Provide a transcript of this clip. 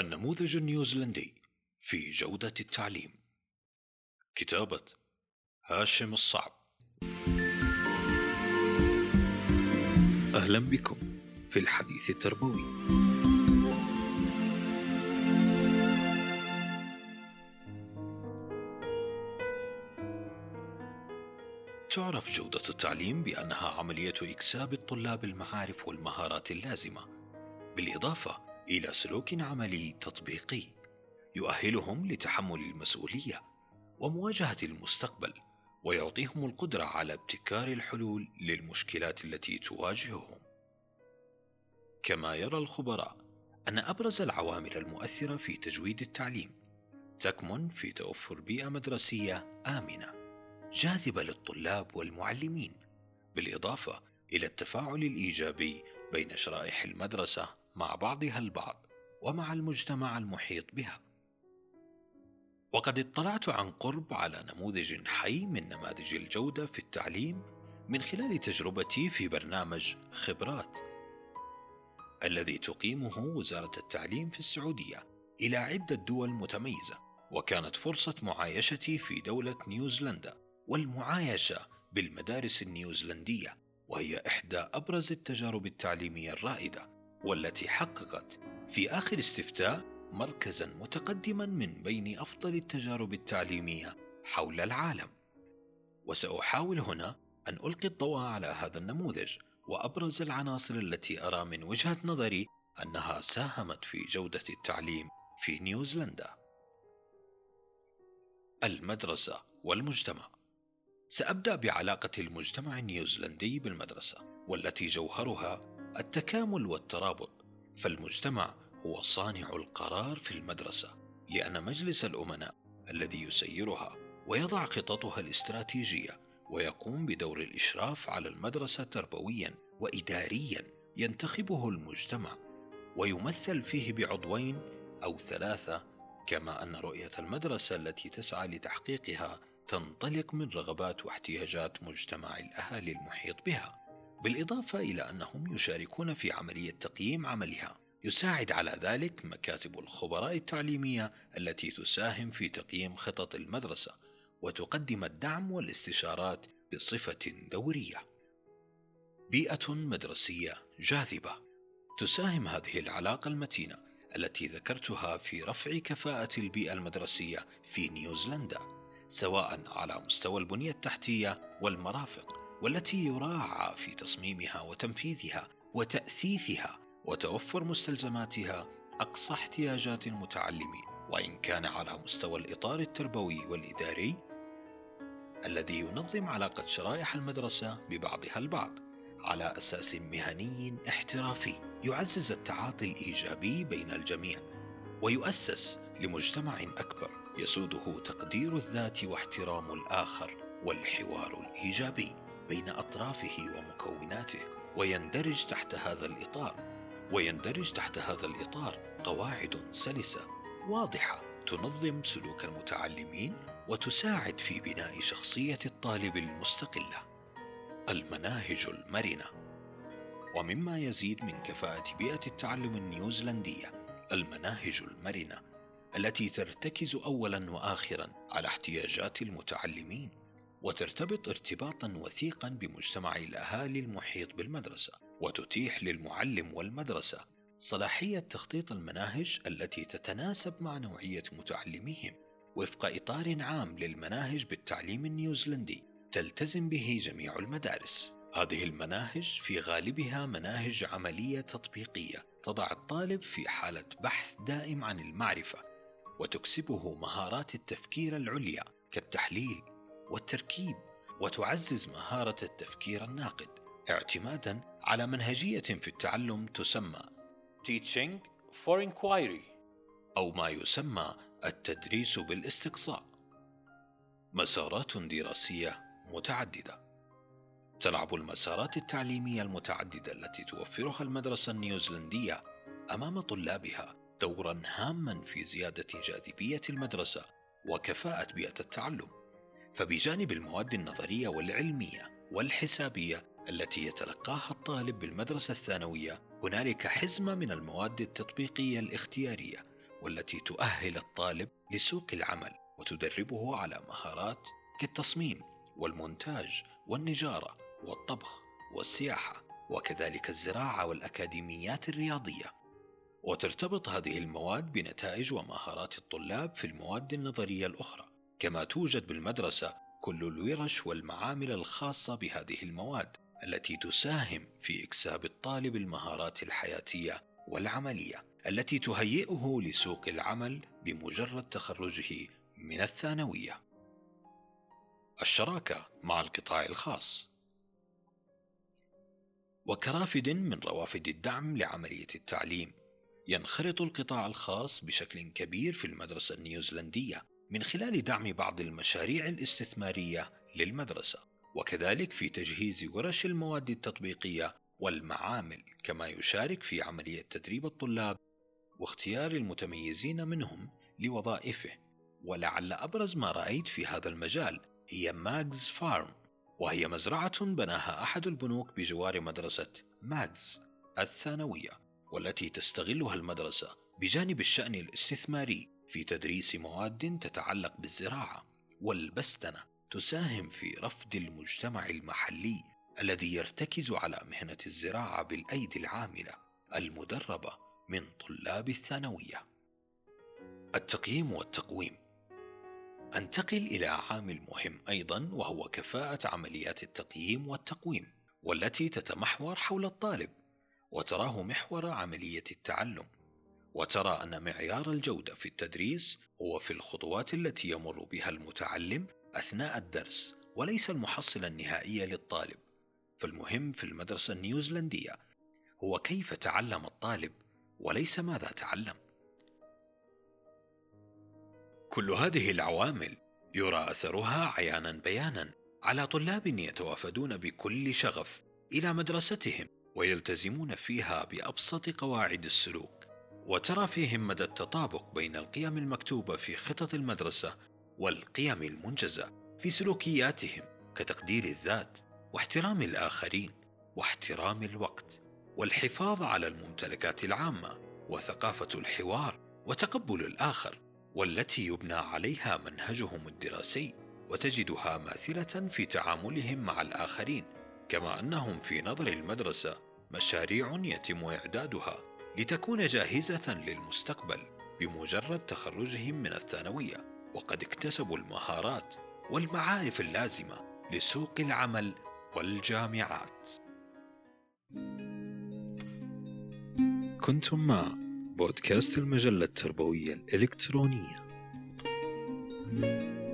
النموذج النيوزيلندي في جودة التعليم. كتابة هاشم الصعب. أهلا بكم في الحديث التربوي. تعرف جودة التعليم بأنها عملية إكساب الطلاب المعارف والمهارات اللازمة بالإضافة إلى سلوك عملي تطبيقي يؤهلهم لتحمل المسؤولية ومواجهة المستقبل ويعطيهم القدرة على ابتكار الحلول للمشكلات التي تواجههم. كما يرى الخبراء أن أبرز العوامل المؤثرة في تجويد التعليم تكمن في توفر بيئة مدرسية آمنة جاذبة للطلاب والمعلمين، بالإضافة إلى التفاعل الإيجابي بين شرائح المدرسة مع بعضها البعض ومع المجتمع المحيط بها. وقد اطلعت عن قرب على نموذج حي من نماذج الجودة في التعليم من خلال تجربتي في برنامج خبرات الذي تقيمه وزارة التعليم في السعودية إلى عدة دول متميزة وكانت فرصة معايشتي في دولة نيوزيلندا والمعايشة بالمدارس النيوزيلندية وهي إحدى أبرز التجارب التعليمية الرائدة والتي حققت في آخر استفتاء مركزا متقدما من بين أفضل التجارب التعليمية حول العالم. وسأحاول هنا أن ألقي الضوء على هذا النموذج وأبرز العناصر التي أرى من وجهة نظري أنها ساهمت في جودة التعليم في نيوزيلندا. المدرسة والمجتمع. سأبدأ بعلاقة المجتمع النيوزيلندي بالمدرسة والتي جوهرها التكامل والترابط فالمجتمع هو صانع القرار في المدرسة لأن مجلس الأمناء الذي يسيرها ويضع خططها الاستراتيجية ويقوم بدور الإشراف على المدرسة تربويا وإداريا ينتخبه المجتمع ويمثل فيه بعضوين أو ثلاثة كما أن رؤية المدرسة التي تسعى لتحقيقها تنطلق من رغبات واحتياجات مجتمع الأهالي المحيط بها. بالإضافة إلى أنهم يشاركون في عملية تقييم عملها. يساعد على ذلك مكاتب الخبراء التعليمية التي تساهم في تقييم خطط المدرسة وتقدم الدعم والاستشارات بصفة دورية. بيئة مدرسية جاذبة. تساهم هذه العلاقة المتينة التي ذكرتها في رفع كفاءة البيئة المدرسية في نيوزيلندا سواء على مستوى البنية التحتية والمرافق. والتي يراعى في تصميمها وتنفيذها وتأثيثها وتوفر مستلزماتها أقصى احتياجات المتعلمين. وإن كان على مستوى الإطار التربوي والإداري الذي ينظم علاقة شرائح المدرسة ببعضها البعض على أساس مهني احترافي يعزز التعاطي الإيجابي بين الجميع ويؤسس لمجتمع أكبر يسوده تقدير الذات واحترام الآخر والحوار الإيجابي. بين أطرافه ومكوناته ويندرج تحت هذا الإطار ويندرج تحت هذا الإطار قواعد سلسة واضحة تنظم سلوك المتعلمين وتساعد في بناء شخصية الطالب المستقلة المناهج المرنة. ومما يزيد من كفاءة بيئة التعلم النيوزيلندية المناهج المرنة التي ترتكز اولا واخرا على احتياجات المتعلمين. وترتبط ارتباطا وثيقا بمجتمع الأهالي المحيط بالمدرسة وتتيح للمعلم والمدرسة صلاحية تخطيط المناهج التي تتناسب مع نوعية متعلميهم وفق إطار عام للمناهج بالتعليم النيوزيلندي تلتزم به جميع المدارس. هذه المناهج في غالبها مناهج عملية تطبيقية تضع الطالب في حالة بحث دائم عن المعرفة وتكسبه مهارات التفكير العليا كالتحليل والتركيب وتعزز مهارة التفكير الناقد اعتمادا على منهجية في التعلم تسمى Teaching for Inquiry أو ما يسمى التدريس بالاستقصاء. مسارات دراسية متعددة. تلعب المسارات التعليمية المتعددة التي توفرها المدرسة النيوزيلندية أمام طلابها دورا هاما في زيادة جاذبية المدرسة وكفاءة بيئة التعلم. فبجانب المواد النظرية والعلمية والحسابية التي يتلقاها الطالب بالمدرسة الثانوية هنالك حزمة من المواد التطبيقية الاختيارية والتي تؤهل الطالب لسوق العمل وتدربه على مهارات كالتصميم والمونتاج والنجارة والطبخ والسياحة وكذلك الزراعة والأكاديميات الرياضية. وترتبط هذه المواد بنتائج ومهارات الطلاب في المواد النظرية الأخرى. كما توجد بالمدرسة كل الورش والمعامل الخاصة بهذه المواد التي تساهم في إكساب الطالب المهارات الحياتية والعملية التي تهيئه لسوق العمل بمجرد تخرجه من الثانوية. الشراكة مع القطاع الخاص. وكرافد من روافد الدعم لعملية التعليم. ينخرط القطاع الخاص بشكل كبير في المدرسة النيوزيلندية. من خلال دعم بعض المشاريع الاستثمارية للمدرسة وكذلك في تجهيز ورش المواد التطبيقية والمعامل كما يشارك في عملية تدريب الطلاب واختيار المتميزين منهم لوظائفه. ولعل أبرز ما رأيت في هذا المجال هي ماجز فارم وهي مزرعة بناها أحد البنوك بجوار مدرسة ماجز الثانوية والتي تستغلها المدرسة بجانب الشأن الاستثماري. في تدريس مواد تتعلق بالزراعة والبستنة تساهم في رفض المجتمع المحلي الذي يرتكز على مهنة الزراعة بالأيدي العاملة المدربة من طلاب الثانوية. التقييم والتقويم أنتقل إلى عامل مهم أيضا وهو كفاءة عمليات التقييم والتقويم والتي تتمحور حول الطالب وتراه محور عملية التعلم وترى أن معيار الجودة في التدريس هو في الخطوات التي يمر بها المتعلم أثناء الدرس وليس المحصلة النهائية للطالب. فالمهم في المدرسة النيوزيلندية هو كيف تعلم الطالب وليس ماذا تعلم؟ كل هذه العوامل يرى أثرها عيانا بيانا على طلاب يتوافدون بكل شغف إلى مدرستهم ويلتزمون فيها بأبسط قواعد السلوك. وترى فيهم مدى التطابق بين القيم المكتوبة في خطط المدرسة والقيم المنجزة في سلوكياتهم كتقدير الذات واحترام الآخرين واحترام الوقت والحفاظ على الممتلكات العامة وثقافة الحوار وتقبل الآخر والتي يبنى عليها منهجهم الدراسي وتجدها ماثلة في تعاملهم مع الآخرين كما أنهم في نظر المدرسة مشاريع يتم إعدادها. لتكون جاهزة للمستقبل بمجرد تخرجهم من الثانوية وقد اكتسبوا المهارات والمعارف اللازمة لسوق العمل والجامعات. كنتم مع بودكاست المجلة التربوية الإلكترونية. thank you